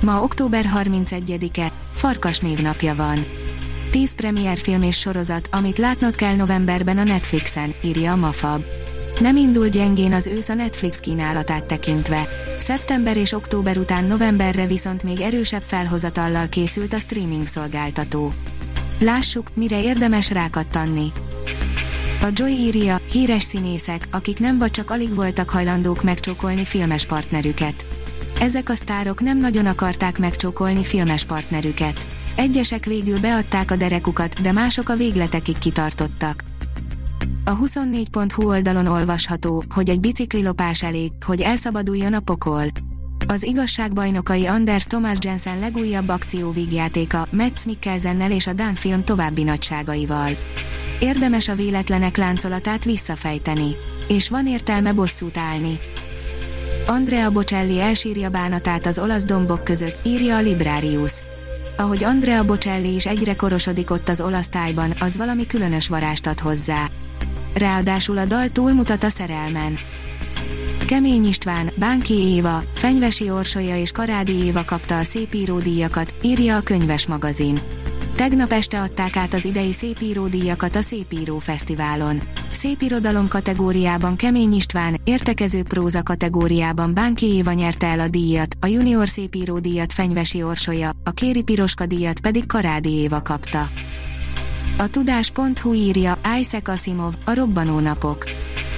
Ma október 31-e, Farkas névnapja van. 10 premier film és sorozat, amit látnod kell novemberben a Netflixen, írja a Mafab. Nem indul gyengén az ősz a Netflix kínálatát tekintve. Szeptember és október után novemberre viszont még erősebb felhozatallal készült a streaming szolgáltató. Lássuk, mire érdemes rákattanni. A Joy írja, híres színészek, akik nem vagy csak alig voltak hajlandók megcsókolni filmes partnerüket. Ezek a sztárok nem nagyon akarták megcsókolni filmes partnerüket. Egyesek végül beadták a derekukat, de mások a végletekig kitartottak. A 24.hu oldalon olvasható, hogy egy biciklilopás elég, hogy elszabaduljon a pokol. Az igazságbajnokai Anders Thomas Jensen legújabb akcióvígjátéka Metz Mikkelsennel és a Dán film további nagyságaival. Érdemes a véletlenek láncolatát visszafejteni. És van értelme bosszút állni. Andrea Bocelli elsírja bánatát az olasz dombok között, írja a Librarius. Ahogy Andrea Bocelli is egyre korosodik ott az olasz tájban, az valami különös varást ad hozzá. Ráadásul a dal túlmutat a szerelmen. Kemény István, Bánki Éva, Fenyvesi Orsolya és Karádi Éva kapta a szépíródíjakat, írja a könyves magazin. Tegnap este adták át az idei szépíródíjakat a Szépíró Fesztiválon. Szépirodalom kategóriában Kemény István, értekező próza kategóriában Bánki Éva nyerte el a díjat, a junior szépíró díjat Fenyvesi Orsolya, a Kéri Piroska díjat pedig Karádi Éva kapta. A tudás.hu írja Isaac Asimov, a robbanó napok.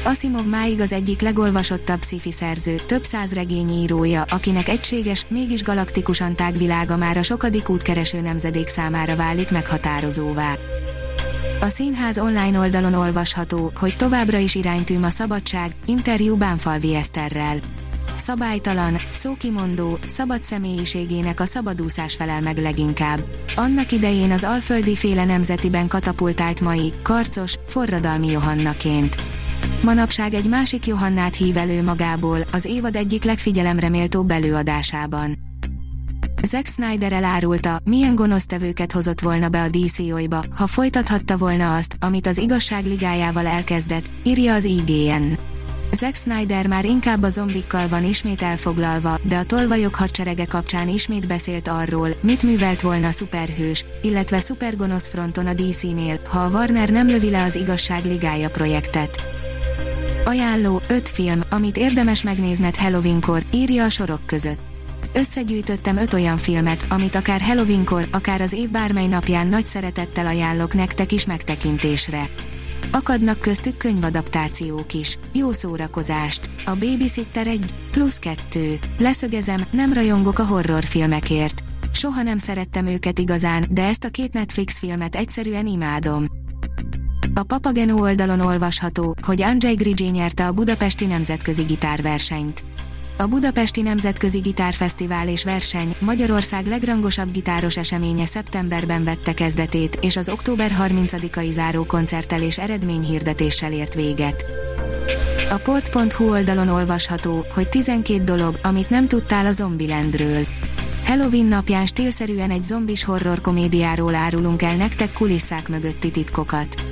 Asimov máig az egyik legolvasottabb sci szerző, több száz regényírója, akinek egységes, mégis galaktikusan tágvilága már a sokadik útkereső nemzedék számára válik meghatározóvá. A színház online oldalon olvasható, hogy továbbra is iránytűm a szabadság, interjú Bánfalvi Eszterrel. Szabálytalan, szókimondó, szabad személyiségének a szabadúszás felel meg leginkább. Annak idején az alföldi féle nemzetiben katapultált mai, karcos, forradalmi Johannaként. Manapság egy másik Johannát hív elő magából, az évad egyik legfigyelemre méltóbb előadásában. Zack Snyder elárulta, milyen gonosztevőket hozott volna be a DC-olyba, ha folytathatta volna azt, amit az igazság ligájával elkezdett, írja az IGN. Zack Snyder már inkább a zombikkal van ismét elfoglalva, de a tolvajok hadserege kapcsán ismét beszélt arról, mit művelt volna szuperhős, illetve szupergonosz fronton a DC-nél, ha a Warner nem lövi le az igazság ligája projektet. Ajánló 5 film, amit érdemes megnézned Halloweenkor, írja a sorok között. Összegyűjtöttem 5 olyan filmet, amit akár Halloweenkor, akár az év bármely napján nagy szeretettel ajánlok nektek is megtekintésre. Akadnak köztük könyvadaptációk is. Jó szórakozást! A Babysitter 1, plusz 2. Leszögezem, nem rajongok a horrorfilmekért. Soha nem szerettem őket igazán, de ezt a két Netflix filmet egyszerűen imádom. A Papageno oldalon olvasható, hogy Andrzej Grigé nyerte a Budapesti Nemzetközi Gitárversenyt. A Budapesti Nemzetközi Gitárfesztivál és verseny Magyarország legrangosabb gitáros eseménye szeptemberben vette kezdetét, és az október 30-ai záró koncerttel és eredményhirdetéssel ért véget. A port.hu oldalon olvasható, hogy 12 dolog, amit nem tudtál a Zombielandről. Halloween napján stílszerűen egy zombis horror komédiáról árulunk el nektek kulisszák mögötti titkokat.